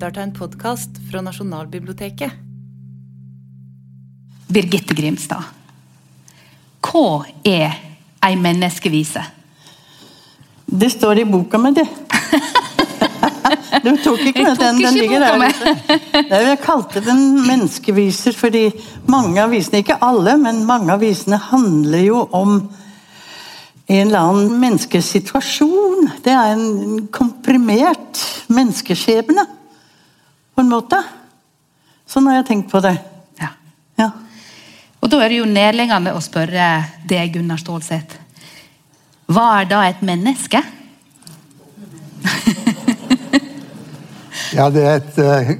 lytter til en podkast fra Nasjonalbiblioteket. Birgitte Grimstad. Hva er ei menneskevise? Det står i boka mi, det. Du tok ikke med tok den, den ligger der. Nei, Jeg kalte den menneskeviser fordi mange av visene, ikke alle, men mange av visene handler jo om en eller annen menneskesituasjon. Det er en komprimert menneskeskjebne, på en måte. Sånn har jeg tenkt på det. Ja. Ja. Og da er det jo nærliggende å spørre deg, Gunnar Stålseth. Hva er da et menneske? Ja, det er et uh,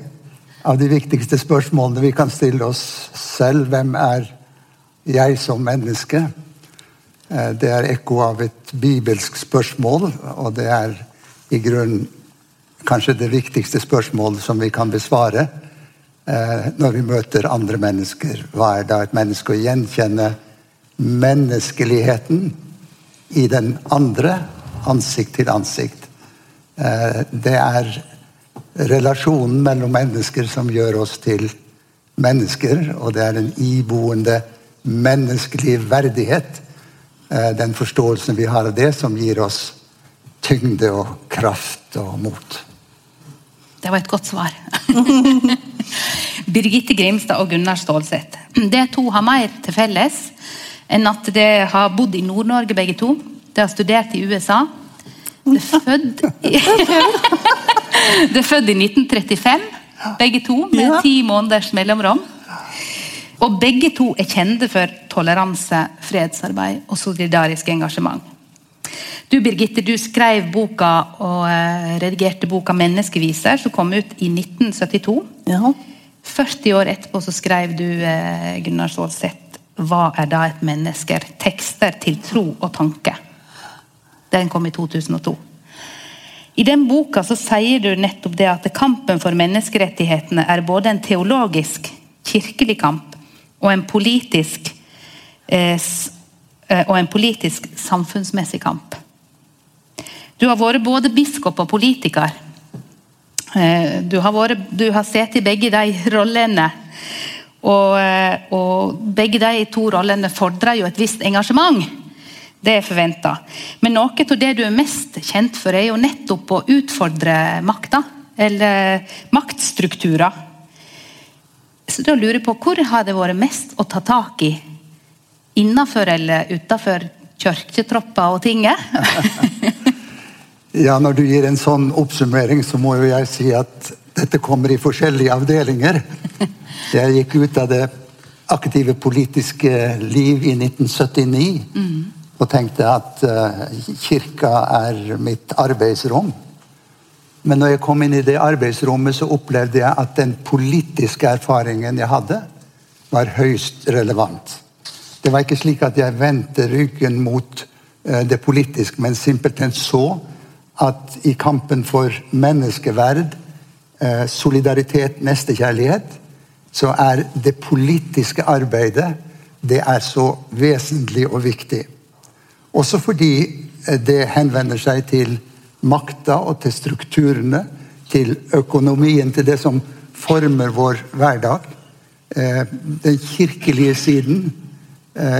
av de viktigste spørsmålene vi kan stille oss selv. Hvem er jeg som menneske? Uh, det er ekko av et bibelsk spørsmål, og det er i grunnen kanskje det viktigste spørsmålet som vi kan besvare eh, når vi møter andre mennesker. Hva er da et menneske? Å gjenkjenne menneskeligheten i den andre, ansikt til ansikt. Eh, Det er relasjonen mellom mennesker som gjør oss til mennesker, og det er en iboende menneskelig verdighet. eh, Den forståelsen vi har av det, som gir oss tyngde og kraft og mot. Det var et godt svar. Birgitte Grimstad og Gunnar Stålseth. De to har mer til felles enn at de har bodd i Nord-Norge begge to. De har studert i USA. De er født i, de er født i 1935, begge to, med ti måneders mellomrom. Og begge to er kjente for toleranse, fredsarbeid og solidarisk engasjement. Du Birgitte, du skrev boka og eh, redigerte boka 'Menneskeviser', som kom ut i 1972. ja. 40 år etterpå så skrev du eh, Gunnar Stålseth 'Hva er da et mennesker?' Tekster til tro og tanke. Den kom i 2002. I den boka så sier du nettopp det at kampen for menneskerettighetene er både en teologisk, kirkelig kamp og en politisk eh, og en politisk samfunnsmessig kamp. Du har vært både biskop og politiker. Eh, Du har, vært, du har sett i begge de rollene. Og, eh, og begge de to rollene fordrer jo et visst engasjement. Det er forventa. Men noe av det du er mest kjent for, er jo nettopp å utfordre makta. Eller maktstrukturer. Så da lurer jeg på, Hvor har det vært mest å ta tak i? Innafor eller utafor kirketropper og tinget? Ja, Når du gir en sånn oppsummering, så må jo jeg si at dette kommer i forskjellige avdelinger. Jeg gikk ut av det aktive politiske liv i 1979 og tenkte at eh, kirka er mitt arbeidsrom. Men når jeg kom inn i det arbeidsrommet, så opplevde jeg at den politiske erfaringen jeg hadde, var høyst relevant. Det var ikke slik at jeg vendte ryggen mot eh, det politiske, men simpelthen så at i kampen for menneskeverd, eh, solidaritet, nestekjærlighet, så er det politiske arbeidet det er så vesentlig og viktig. Også fordi eh, det henvender seg til makta og til strukturene, til økonomien, til det som former vår hverdag. Den kirkelige siden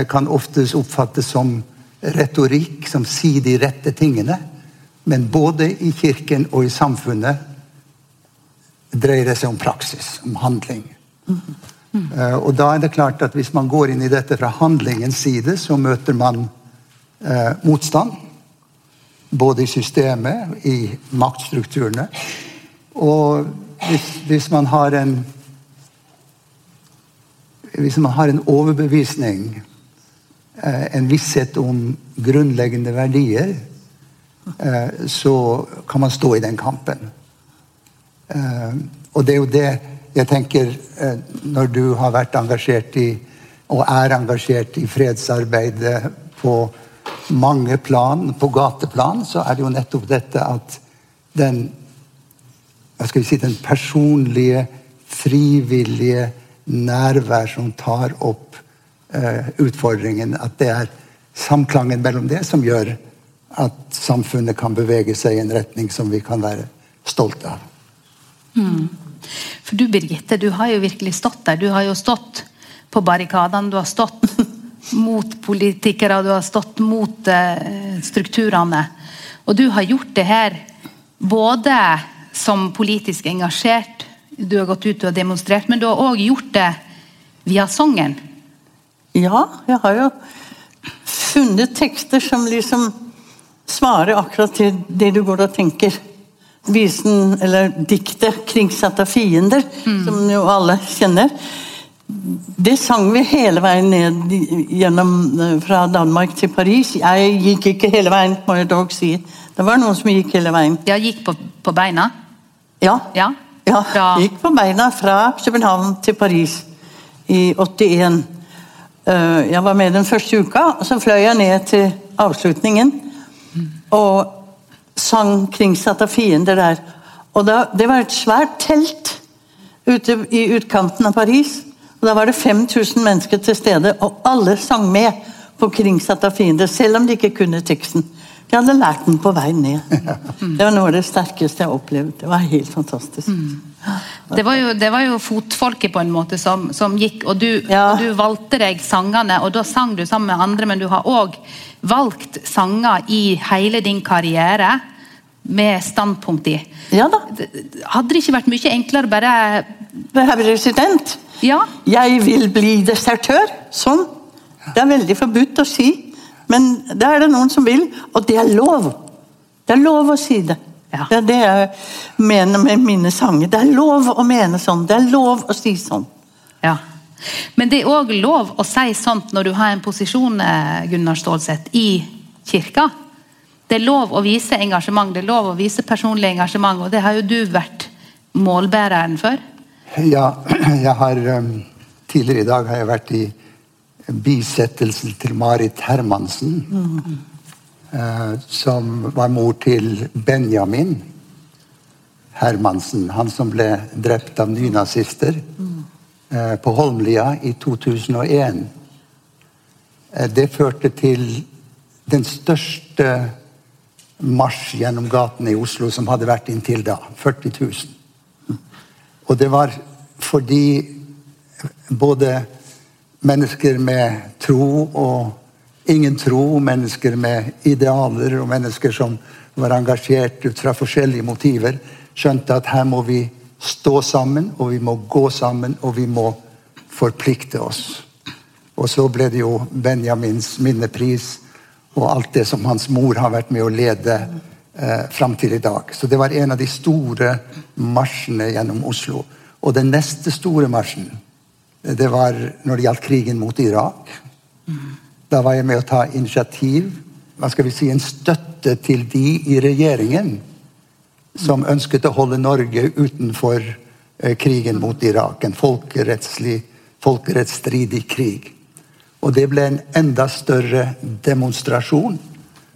kan oftest oppfattes som retorikk, som sier de rette tingene. Men både i kirken og i samfunnet dreier det seg om praksis, om handling. Eh, Og da er det klart at Hvis man går inn i dette fra handlingens side, så møter man eh, motstand. Både i systemet, i maktstrukturene. Og hvis, hvis man har en Hvis man har en overbevisning, eh, en visshet om grunnleggende verdier, eh, så kan man stå i den kampen. Eh, og det er jo det jeg tenker eh, Når du har vært engasjert i, og er engasjert i fredsarbeidet på mange plan, på gateplan, så er det jo nettopp dette at den hva skal vi si, den personlige, frivillige nærvær som tar opp eh, utfordringen, at det er samklangen mellom det som gjør at samfunnet kan bevege seg i en retning som vi kan være stolte av. For du Birgitte, du har jo virkelig stått der. Du har jo stått på barrikadene, du har stått mot politikere, du har stått mot eh, strukturene. Og du har gjort det her både som politisk engasjert, du har gått ut og demonstrert, men du har òg gjort det via sangen. Ja, jeg har jo funnet tekster som liksom svarer akkurat til det du går og tenker. Visen, eller diktet 'Kringsatt av fiender', som jo alle kjenner. Det sang vi hele veien ned gjennom eh, fra Danmark til Paris. Jeg gikk ikke hele veien, må jeg dog si. Det var noen som gikk hele veien. Ja, gikk på, på beina. Ja. Ja. Ja, gikk på beina fra København til Paris i 81. Eh, Jeg var med den første uka, og så fløy jeg ned til avslutningen. Og sang 'Kringsatt av fiender' der. Og da, Det var et svært telt ute i utkanten av Paris. Og Da var det 5000 mennesker til stede, og alle sang med på 'Kringsatt av fiender', selv om de ikke kunne teksten. De hadde lært den på vei ned. Det var noe av det sterkeste jeg opplevde. Det var helt fantastisk. Det var, jo, det var jo fotfolket på en måte som, som gikk, og du, Ja. og du valgte deg sangene, og da sang du sammen med andre, men du har òg valgt sanger i hele din karriere med standpunkt i. Ja da. Hadde det ikke vært mye enklere bare Herr president, Ja? jeg vil bli desertør. Sånn. Det er veldig forbudt å si, men det er det noen som vil, og det er lov. Det er lov å si det. Ja. Det er det jeg mener med mine sanger. Det er lov å mene sånn. Det er lov å si sånn. ja. Men det er òg lov å si sånt når du har en posisjon eh, Gunnar Stålseth, i kirka. Det er lov å vise engasjement, det er lov å vise personlig engasjement, og det har jo du vært målbæreren for. Ja, jeg har um, Tidligere i dag har jeg vært i bisettelsen til Marit Hermansen. eh, som var mor til Benjamin Hermansen. Han som ble drept av nynazister eh, på Holmlia i 2001. Eh, det førte til den største marsj gjennom gatene i Oslo som hadde vært inntil da. 40 000. Og det var fordi både mennesker med tro og ingen tro, mennesker med idealer og mennesker som var engasjert ut fra forskjellige motiver, skjønte at her må vi stå sammen, og vi må gå sammen, og vi må forplikte oss. Og så ble det jo Benjamins minnepris og alt det som hans mor har vært med å lede eh, fram til i dag. Så det var en av de store marsjene gjennom Oslo. Og den neste store marsjen, det var når det gjaldt krigen mot Irak. Da var jeg med å ta initiativ, hva skal vi si, en støtte til de i regjeringen som ønsket å holde Norge utenfor eh, krigen mot Irak. En folkerettsstridig krig. Og det ble en enda større demonstrasjon.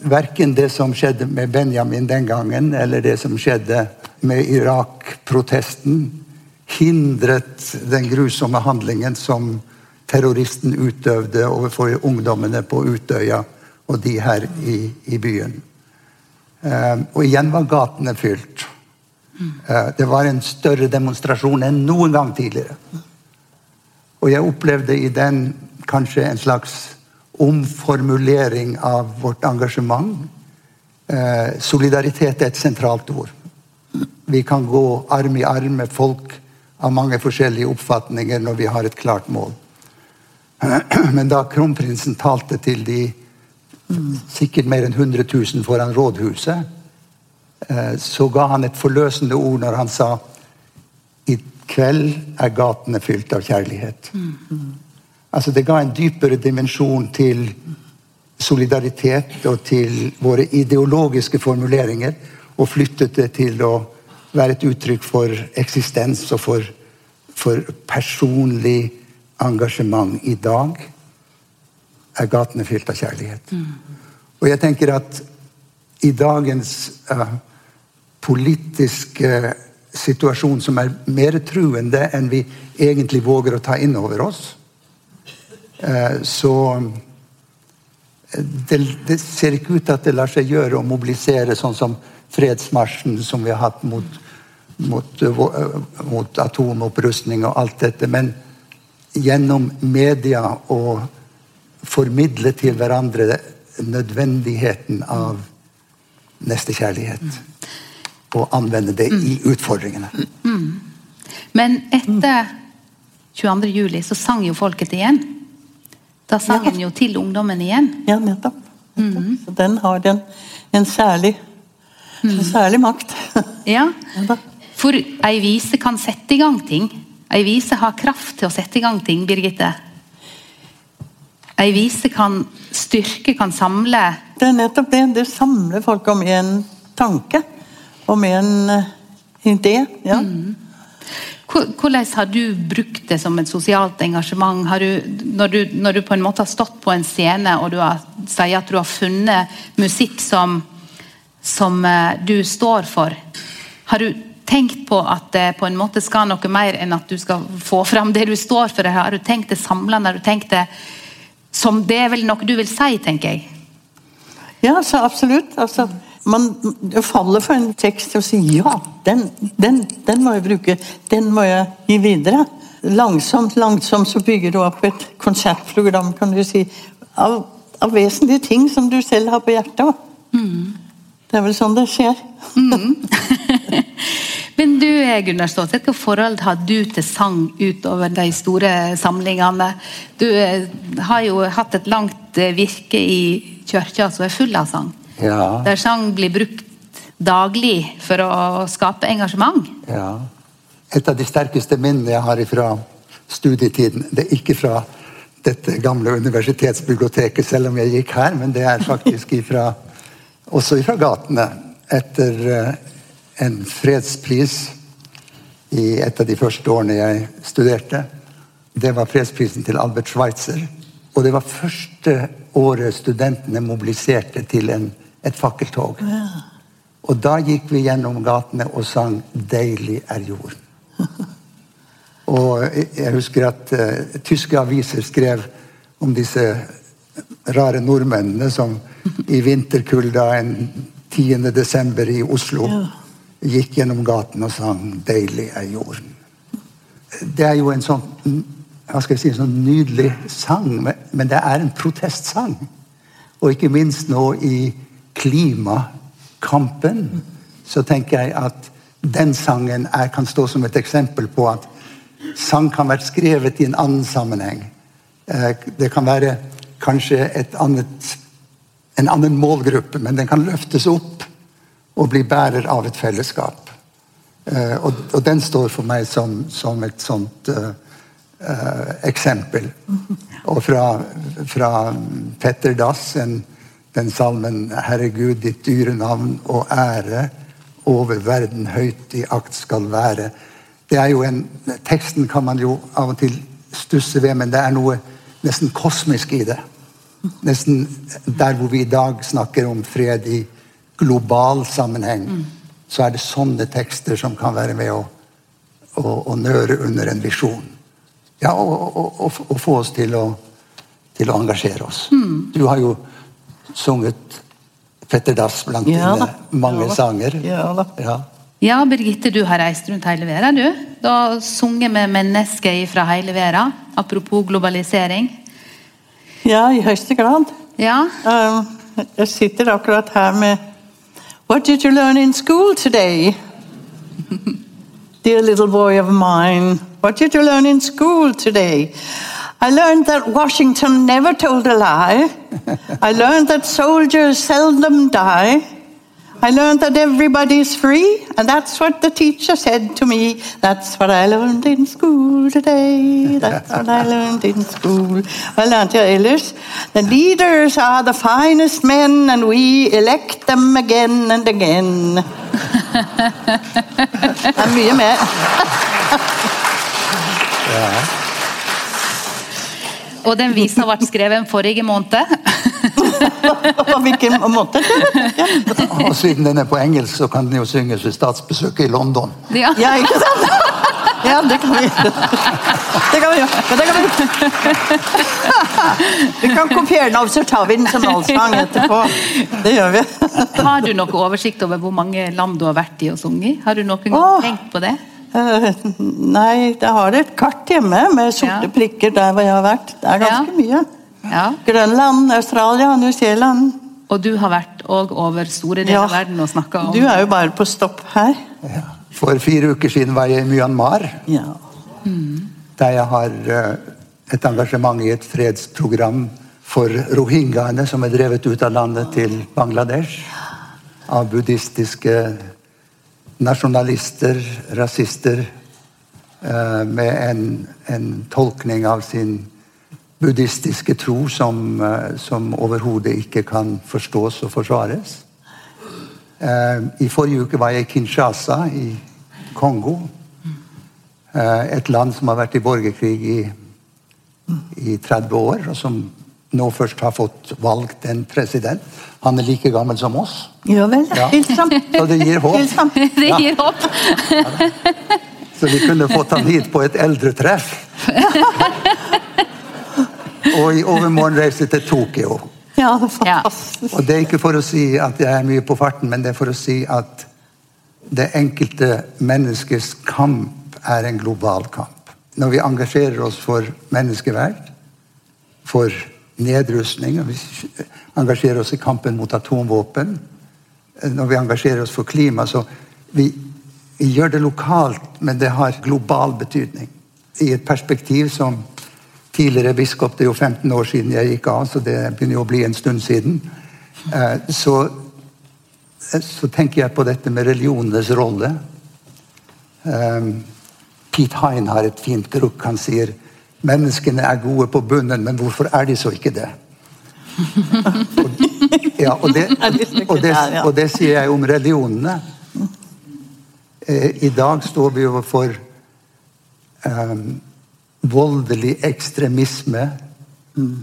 Verken det som skjedde med Benjamin den gangen, eller det som skjedde med Irak-protesten, hindret den grusomme handlingen som terroristen utøvde overfor ungdommene på Utøya og de her i, i byen. Eh, og igjen var gatene fylt. Eh, det var en større demonstrasjon enn noen gang tidligere. Og jeg opplevde i den kanskje en slags omformulering av vårt engasjement. Eh, solidaritet er et sentralt ord. Vi kan gå arm i arm med folk av mange forskjellige oppfatninger når vi har et klart mål. Men da kronprinsen talte til de sikkert mer enn 100 000 foran rådhuset, eh, så ga han et forløsende ord når han sa i kveld er gatene fylt av kjærlighet. Altså Det ga en dypere dimensjon til solidaritet og til våre ideologiske formuleringer, og flyttet det til å være et uttrykk for eksistens og for, for personlig engasjement. I dag er gatene fylt av kjærlighet. Og jeg tenker at i dagens uh, politiske situasjon, som er mer truende enn vi egentlig våger å ta inn over oss, uh, så det, det ser ikke ut til at det lar seg gjøre å mobilisere sånn som fredsmarsjen som vi har hatt mot, mot, eh, mot atomopprustning og alt dette. Men gjennom media å formidle til hverandre nødvendigheten av nestekjærlighet. Og anvende det i utfordringene. Men etter 22. juli så sang jo folket igjen. Da sang Ja. en jo til ungdommen igjen. Ja, nettopp. Så den har en, en særlig en særlig makt. Ja. For ei vise kan sette i gang ting. Ei vise har kraft til å sette i gang ting, Birgitte. Ei vise kan styrke, kan samle. Det er nettopp det. Det samler folk om en tanke. Om en eh, idé. Ja. Mm. Hvordan har du brukt det som et sosialt engasjement? Har du, når, du, når du på en måte har stått på en scene og du har, sier at du har funnet musikk som, som eh, du står for, har du tenkt på at det på en måte skal noe mer enn at du skal få fram det du står for? Har du tenkt det samlende? Har du tenkt det som Det er vel noe du vil si, tenker jeg. Ja, så absolutt. Altså, man faller for en tekst og sier ja, den, den, den må jeg bruke. Den må jeg gi videre. Langsomt, langsomt så bygger du opp et konsertprogram kan du si, av, av vesentlige ting som du selv har på hjertet. Det er vel sånn det skjer. Men du Gunnar Ståstedt, hvilke forhold har du til sang utover de store samlingene? Du eh, har jo hatt et langt eh, virke i kirka som er full av sang. Ja. Der sang blir brukt daglig for å skape engasjement. Ja. Et av de sterkeste minnene jeg har fra studietiden, det er ikke fra dette gamle universitetsbiblioteket, selv om jeg gikk her, men det er faktisk ifra, også fra gatene. Etter eh, en fredspris i et av de første årene jeg studerte. Det var fredsprisen til Albert Schweitzer. Og det var første året studentene mobiliserte til en, et fakkeltog. Og da gikk vi gjennom gatene og sang 'Deilig er jorden'. Og jeg- husker at uh, tyske aviser skrev om disse rare nordmennene som i vinterkulda en 10. desember i Oslo gikk gjennom gaten og sang 'Deilig er jorden'. Det er jo en sånn hva skal jeg si, en sånn nydelig sang, men- det er en protestsang. Og ikke minst nå i klimakampen, så tenker jeg at den sangen er, kan stå som et eksempel på at sang kan være skrevet i en annen sammenheng. Eh, Det kan være kanskje et annet, en annen målgruppe, men den kan løftes opp og bli bærer av et fellesskap. Eh, Og, og den står for meg som, som et sånt eh, eh, eksempel. Og fra, fra Petter Dass, en, den salmen 'Herregud, ditt dyre navn og ære over verden høyt i akt skal være'. Det er jo en, Teksten kan man jo av og til stusse ved, men det er noe nesten kosmisk i det. Nesten der hvor vi i dag snakker om fred i global sammenheng, så er det sånne tekster som kan være med å, å, å nøre under en visjon. Ja, og, og, og, og få oss til å, til å engasjere oss. Du har jo sunget Petter Dass blant Ja dine mange Ja da. sanger. Ja da. Ja. Ja, Birgitte, du har reist rundt hele verden, du. Da sunget vi mennesker fra hele verden. Apropos globalisering. Ja, i høyeste grad. Ja, Um, jeg sitter akkurat her med What did you learn in school today? Dear little boy of mine, what did you learn in school today? I learned that Washington never told a lie. I learned that soldiers seldom die. I learned that everybody is free, and that's what the teacher said to me. That's what I learned in school today. That's what I learned in school. Hva lærte jeg ellers? The leaders are the finest men, and we elect them again and again. Det er mye mer. Og den visen har vært skrevet forrige måned. På hvilken måte? Ja, Og siden den er på engelsk, så kan den jo synges ved statsbesøket i London. Ja. ja ikke sant? Ja, det kan vi. Det kan vi gjøre. Ja, det kan vi. vi kan kopiere den, og så tar vi den som allsang etterpå. Det gjør vi. Har du noe oversikt over hvor mange land du har vært i og sunget? Har du noen gang Åh. tenkt på det? Uh, Nei, jeg har et kart hjemme med sorte Ja. prikker der hvor jeg har vært. Det er ganske Ja. mye. Ja. Grønland, Australia, New Zealand. Og du har vært òg over store deler Ja. av verden og snakka om Du er jo bare på stopp her. Ja. For fire uker siden var jeg i Myanmar, Ja. der jeg har eh, et engasjement i et fredsprogram for rohingyaene som er drevet ut av landet til Bangladesh av buddhistiske nasjonalister, rasister, eh, med en, en tolkning av sin buddhistiske tro som, eh, som overhodet ikke kan forstås og forsvares. Eh, I forrige uke var jeg i Kinshasa i Kongo. Eh, et land som har vært i borgerkrig i, i 30 år, og som nå først har fått valgt en president. Han er like gammel som oss. Ja vel. Ja. Så det gir håp. Det gir håp! Så vi kunne fått han hit på et eldretreff. Og i overmorgen reiser til Tokyo. Ja, det er fantastisk. Og det er ikke for å si at jeg er mye på farten, men det er for å si at det enkelte menneskets kamp er en global kamp. Når vi engasjerer oss for menneskeverd, for nedrustning, og vi engasjerer oss i kampen mot atomvåpen, når vi engasjerer oss for klima, så vi, vi gjør det lokalt, men det har global betydning. I et perspektiv som tidligere biskop, det er jo 15 år siden jeg gikk av, så det begynner jo å bli en stund siden, eh, så, så tenker jeg på dette med religionenes rolle. Um, Pete Hine har et fint grukk. Han sier menneskene er gode på bunnen, men hvorfor er de så ikke det? og, ja, og, det, og, det, og det sier jeg om religionene. Eh, I dag står vi overfor um, voldelig ekstremisme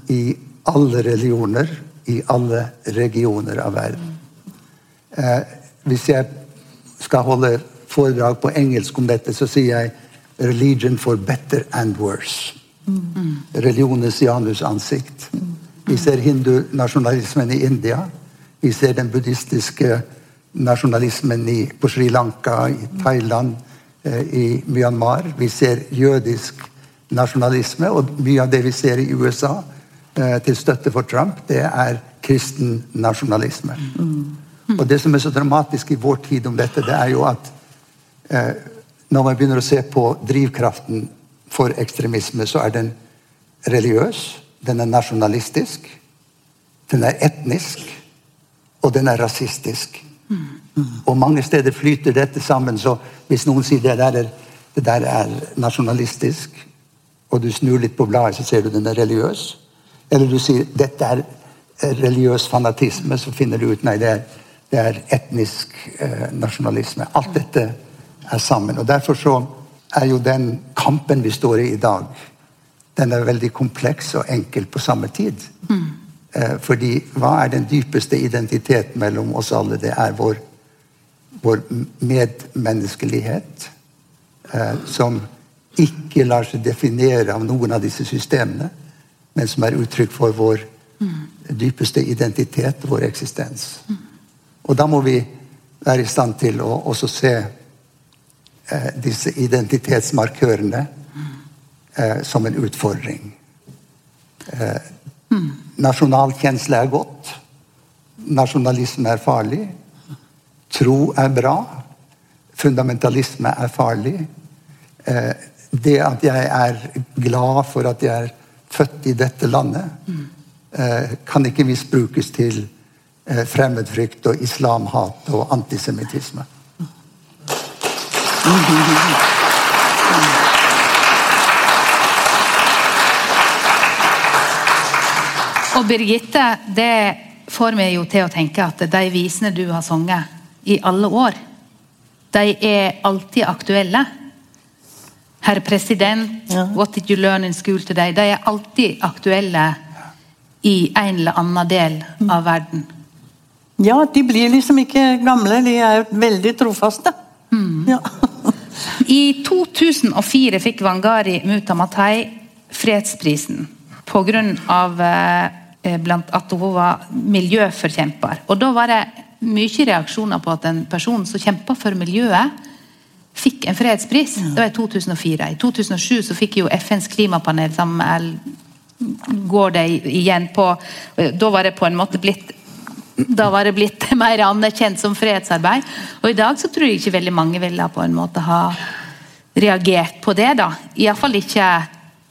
i alle religioner, i alle regioner av verden. Eh, hvis jeg skal holde foredrag på engelsk om dette, så sier jeg 'religion for better and worse'. Religionens janusansikt. Vi ser hindunasjonalismen i India. Vi ser den buddhistiske nasjonalismen på Sri Lanka, i Thailand, eh, i Myanmar. Vi ser jødisk nasjonalisme, og mye av det vi ser i USA eh, til støtte for Trump, det er kristen nasjonalisme. Og det som er så dramatisk i vår tid om dette, det er jo at eh, når man begynner å se på drivkraften for ekstremisme, så er den religiøs, den er nasjonalistisk, den er etnisk, og den er rasistisk. Og mange steder flyter dette sammen, så hvis noen sier det der er, det der er nasjonalistisk, og du snur litt på bladet, så ser du den er religiøs, eller du sier dette er religiøs fanatisme, så finner du ut nei, det er, det er etnisk eh, nasjonalisme. Alt dette er sammen. Og Derfor så er jo den kampen vi står i i dag, den er veldig kompleks og enkel på samme tid. Eh, fordi hva er den dypeste identiteten mellom oss alle? Det er vår, vår medmenneskelighet, eh, som ikke lar seg definere av noen av disse systemene, men som er uttrykk for vår dypeste identitet, vår eksistens. Og da må vi være i stand til å også se eh, disse identitetsmarkørene eh, som en utfordring. Eh, Nasjonalkjensle er godt. Nasjonalisme er farlig. Tro er bra. Fundamentalisme er farlig. Eh, det at jeg er glad for at jeg er født i dette landet, eh, kan ikke misbrukes til eh, fremmedfrykt og islamhat og antisemittisme. Og Birgitte, det får meg jo til å tenke at de visene du har sunget i alle år, de er alltid aktuelle. Herr president, Ja. what did you learn in school today? De er alltid aktuelle i en eller annen del av verden. Ja, de blir liksom ikke gamle. De er veldig trofaste. Ja. I 2004 fikk Wangari Mutamatai fredsprisen pga. Eh, blant at hun var miljøforkjemper. Og Da var det mye reaksjoner på at en person som kjempa for miljøet, fikk en fredspris. Det var i 2004. I 2007 så fikk jo FNs klimapanel sammen med går det igjen på Da var det på en måte blitt da var det blitt mer anerkjent som fredsarbeid. Og i dag så tror jeg ikke veldig mange ville på en måte ha reagert på det. da. Iallfall ikke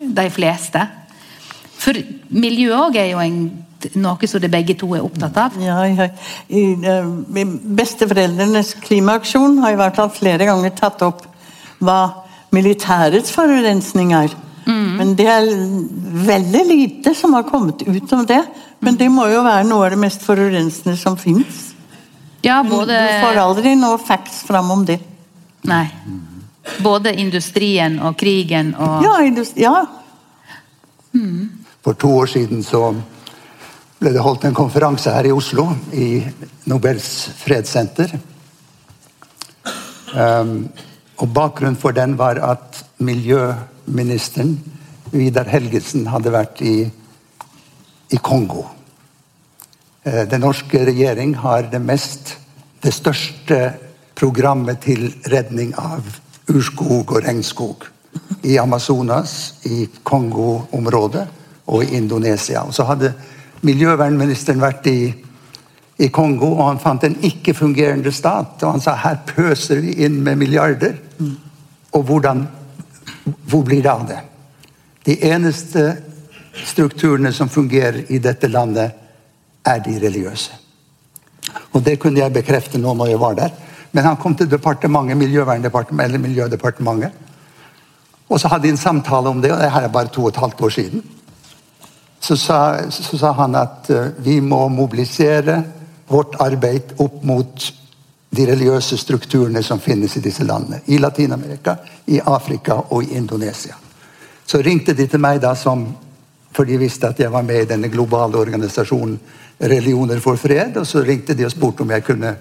de fleste. For miljøet òg er jo en, noe som det begge to er opptatt av. Ja, ja. I, uh, Besteforeldrenes klimaaksjon har i hvert fall flere ganger tatt opp hva militærets forurensning er. Mm. Men det er veldig lite som har kommet ut om det. Men det må jo være noe av det mest forurensende som fins. Ja, både... Du får aldri noe facts fram om det. Nei. Både industrien og krigen og Ja. ja. Mm. For to år siden så ble det holdt en konferanse her i Oslo, i Nobels fredssenter. Um, og Bakgrunnen for den var at miljøministeren Vidar Helgesen hadde vært i, i Kongo. Uh, den norske regjering har det mest det største programmet til redning av urskog og regnskog i Amazonas, i Kongo-området og i Indonesia. Og så hadde miljøvernministeren vært i, i Kongo, og han fant en ikke-fungerende stat. Og han sa her pøser vi inn med milliarder. Og hvordan, hvor blir det av det? De eneste strukturene som fungerer i dette landet, er de religiøse. Og det kunne jeg bekrefte nå når jeg var der. Men han kom til departementet, Miljøverndepartementet, eller Miljødepartementet. Og så hadde de en samtale om det, og det her er bare to og et halvt år siden så sa, så sa han at uh, vi må mobilisere vårt arbeid opp mot de religiøse strukturene som finnes i disse landene. I Latin-Amerika, i Afrika og i Indonesia. Så ringte de til meg da som for de visste at jeg var med i denne globale organisasjonen Religioner for fred. Og så ringte de og spurte om jeg kunne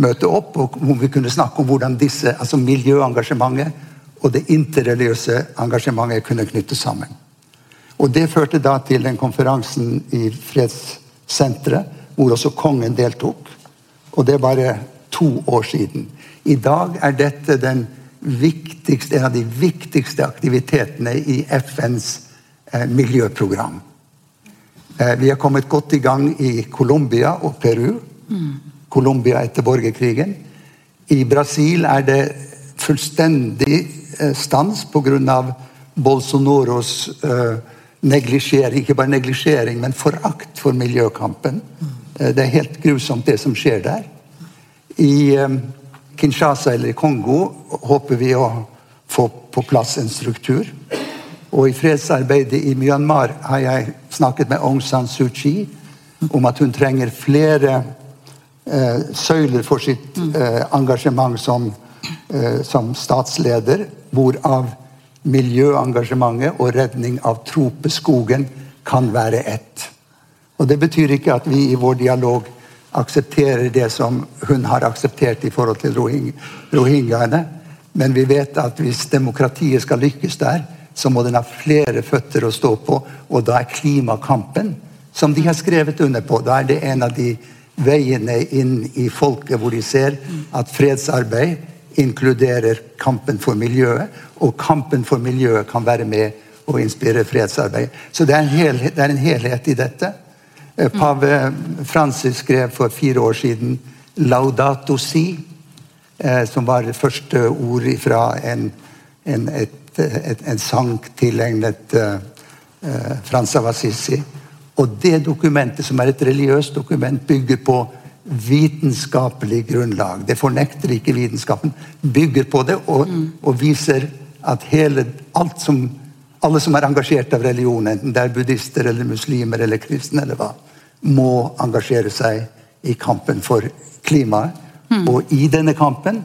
møte opp, og om vi kunne snakke om hvordan disse, altså miljøengasjementet og det interreligiøse engasjementet kunne knyttes sammen. Og Det førte da til den konferansen i fredssenteret, hvor også kongen deltok. Og det er bare to år siden. I dag er dette den viktigste, en av de viktigste aktivitetene i FNs eh, miljøprogram. Eh, vi har kommet godt i gang i Colombia og Peru. Mm. Colombia etter borgerkrigen. I Brasil er det fullstendig eh, stans pga. Bolsonaros eh, neglisjering, ikke bare neglisjering, men forakt for miljøkampen. Eh, det er helt grusomt, det som skjer der. I eh, Kinshasa eller i Kongo håper vi å få på plass en struktur. Og i fredsarbeidet i Myanmar har jeg snakket med Aung San Suu Kyi om at hun trenger flere eh, søyler for sitt eh, engasjement som, eh, som statsleder, hvorav miljøengasjementet og redning av tropeskogen kan være ett. Og Det betyr ikke at vi i vår dialog aksepterer det som hun har akseptert i forhold til rohingyaene, men vi vet at hvis demokratiet skal lykkes der, så må den ha flere føtter å stå på, og da er klimakampen, som de har skrevet under på, da er det en av de veiene inn i folket hvor de ser at fredsarbeid inkluderer kampen for miljøet, og kampen for miljøet kan være med og inspirere fredsarbeid. Så det er en helhet, er en helhet i dette. Eh, pave Francis skrev for fire år siden 'Laudato si', eh, som var det første ord fra en, en, et, et, en sang tilegnet uh, Frans av Assisi. Og det dokumentet, som er et religiøst dokument, bygger på vitenskapelig grunnlag. Det fornekter ikke vitenskapen. Bygger på det og, mm. og viser at hele, alt som, alle som er engasjert av religion, enten det er buddhister eller muslimer eller kristne, eller hva, må engasjere seg i kampen for klimaet. Mm. Og i denne kampen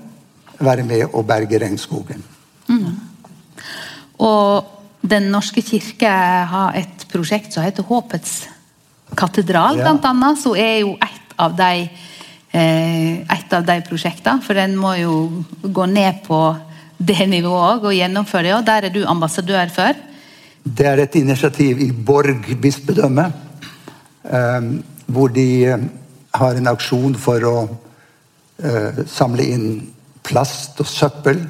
være med å berge regnskogen. Mm. Og Den norske kirke har et prosjekt som heter Håpets katedral, ja. blant annet. Så er jo et av de, eh, et av de prosjektene. For den må jo gå ned på det nivået og gjennomføre det. Og der er du ambassadør for. Det er et initiativ i Borg bispedømme, eh, hvor de eh, har en aksjon for å eh, samle inn plast og søppel.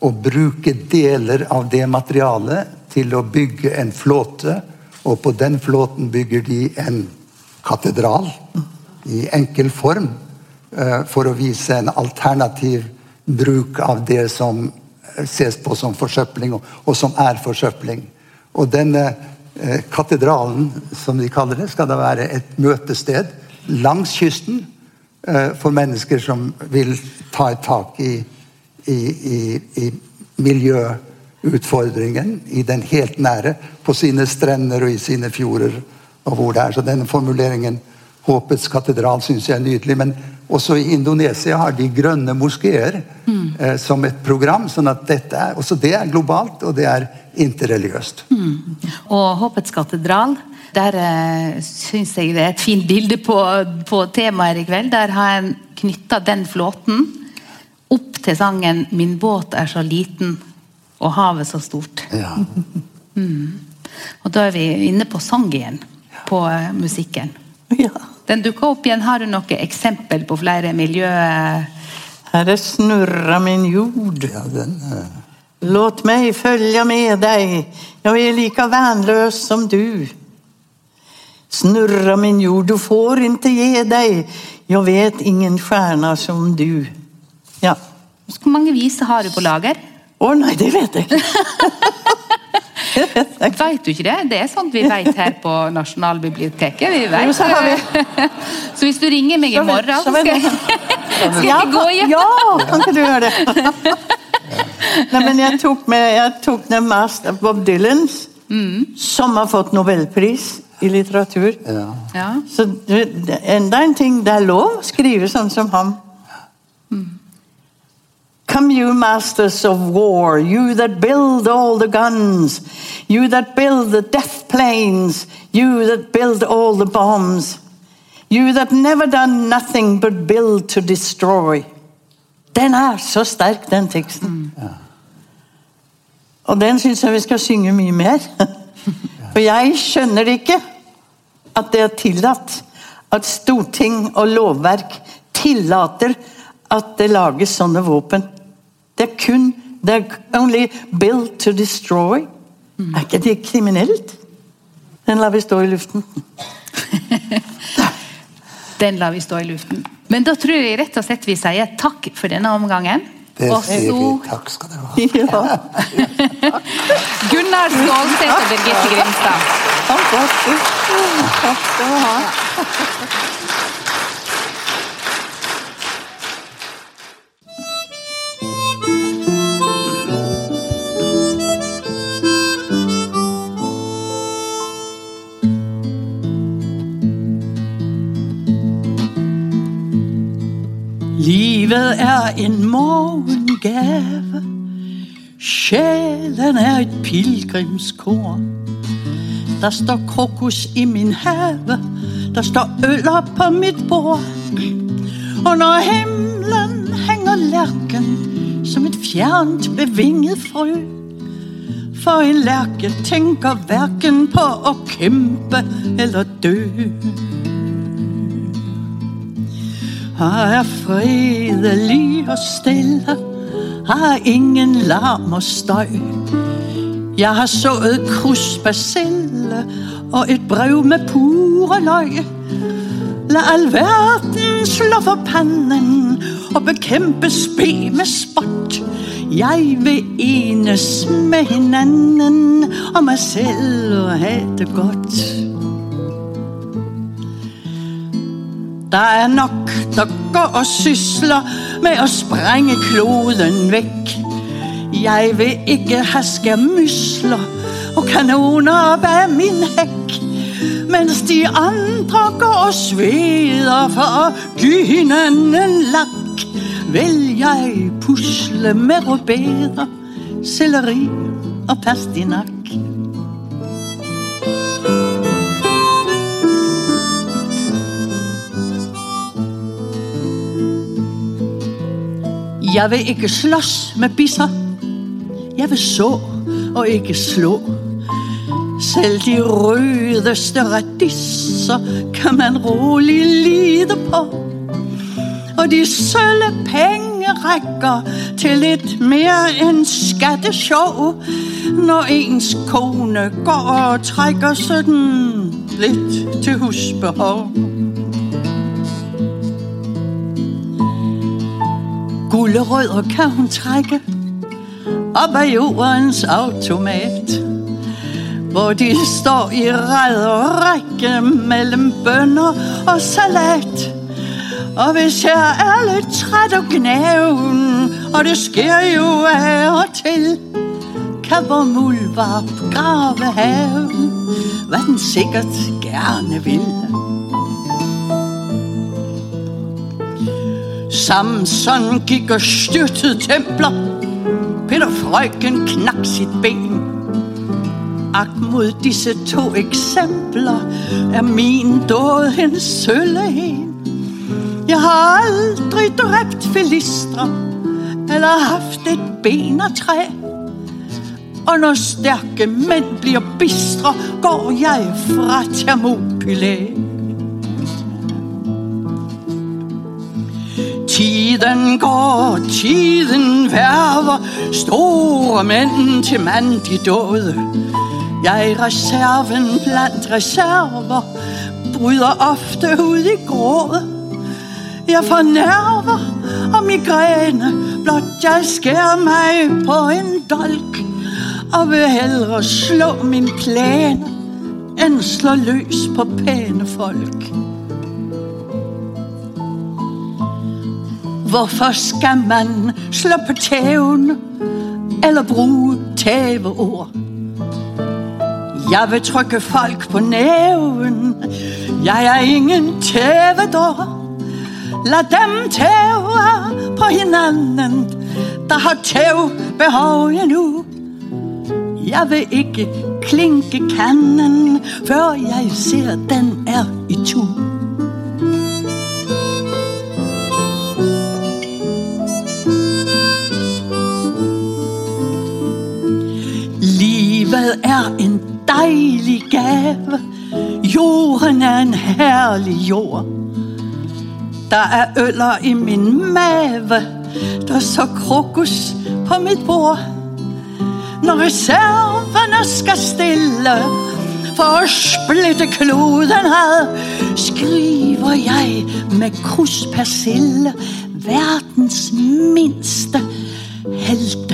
Og bruke deler av det materialet til å bygge en flåte. Og på den flåten bygger de en katedral i enkel form. eh, For å vise en alternativ bruk av det som ses på som forsøpling, og, som er forsøpling. Og denne eh, katedralen, som de kaller det, skal da være et møtested langs kysten eh, for mennesker som vil ta et tak i, i, i, i miljøutfordringen, i den helt nære, på sine strender og i sine fjorder. og hvor det er. Så denne formuleringen 'Håpets katedral' syns jeg er nydelig. Men også i Indonesia har de grønne moskeer eh, som et program. sånn at dette er, også det er globalt, og det er interreligiøst. Og Håpets katedral. Der eh, syns jeg det er et fint bilde på, på temaet i kveld. Der har en knytta den flåten opp til sangen 'Min båt er så liten og havet så stort'. Ja. Og da er vi inne på sang igjen. På eh, musikken. Ja. Den dukka opp igjen. Har du noe eksempel på flere miljø... Herre, snurra min jord. Ja, den, eh, Låt meg følge med deg, jeg er like vernløs som du. Snurra min jord, du får inte ge deg, jeg vet ingen stjärna som du. Ja. Hvor mange viser har du på lager? Å nei, det vet jeg ikke. Vet du ikke det? Det er sånt vi vet her på Nasjonalbiblioteket. Vi vet. så har vi. Så hvis du ringer meg i morgen, så skal jeg, skal jeg gå hjem. Ja, kan ikke du gjøre det? Nei, men jeg tok med, jeg tok med Master Bob Dylans, som har fått nobelpris i litteratur. ja. Ja. Så enda en ting, det er lov å skrive sånn som ham. Come you masters of war, you that build all the guns, you that build the death planes, you that build all the bombs, you that never done nothing but build to destroy. Den er så sterk, den teksten. Og den syns jeg vi skal synge mye mer. For jeg skjønner det ikke at det er tillatt at storting og lovverk tillater at det lages sånne våpen. Det er kun er only built to destroy. Er ikke det kriminelt? Den lar vi stå i luften. Den lar vi stå i luften. Men da tror jeg rett og slett vi sier takk for denne omgangen. Det Og sier vi. Takk skal dere ha. Ja, Gunnar Skålseth og Birgitte Grimstad. fantastisk. Takk skal du ha. Livet er en morgengave. Sjælen er et pilegrimskor. Der står krokus i min have. Der står øl op på mitt bord. Og når himlen henger lærken som et fjernt bevinget frø. For en lærke tænker hverken på at kjempe eller dø. Her er fredelig og stille, her er ingen larm og støy. Jeg har sået krusbasille og et brev med pure løg. La all verden slå for pannen og bekjempe spe med spott. Jeg vil enes med hinanden og meg selv og ha det godt. Der er nok, der går og sysler med å sprenge kloden vekk. Jeg vil ikke herske musler, og kanoner bag min hekk. Mens de andre går og sveder for hinanden lakk, Vil jeg pusle med rødbeder, selleri og pastinak. Jeg vil ikke slås med bisser Jeg vil så og ikke slå. Selv de rødeste radisser kan man rolig lide på. Og de sølve penge rækker til litt mer enn skatteshow når ens kone går og trekker sådan litt til husbehov. Gullerødder kan hun trække op af jordens automat, hvor de står i ræd og række mellem bønner og salat. Og hvis jeg er lidt træt og gnaven, og det sker jo af og til, kan vor muldvarp grave haven, hvad den sikkert gerne vil. Samson gik og styrtede templer, Peter Frøken knak sit ben. Ak mod disse to eksempler er min dåd en sølle. Jeg har aldrig dræbt filistre eller haft et ben og træ. Og når stærke mænd bliver bistre, går jeg fra Thermopylæ. Tiden går, tiden verver. store mænd til mand de døde. Jeg er reserven blandt reserver, bryder ofte ud i gråd. Jeg får nerver og migræne, blot jeg skærer mig på en dolk, og vil hellere slå min plan end slå løs på pæne folk. Hvorfor skal man slå på tæven eller bruge tæveord? Jeg vil trykke folk på næven. Jeg er ingen tævedår. La dem tæve på hinanden, der har tævbehov endnu. Jeg vil ikke klinke kanden, før jeg ser, den er i tu. Er en dejlig gave. Jorden er en herlig jord. Der er øller i min mave. Der så krokus på mitt bord. Når reserverne skal stille for å splitte kloden her, skriver jeg med kruspersille verdens mindste heltekvad.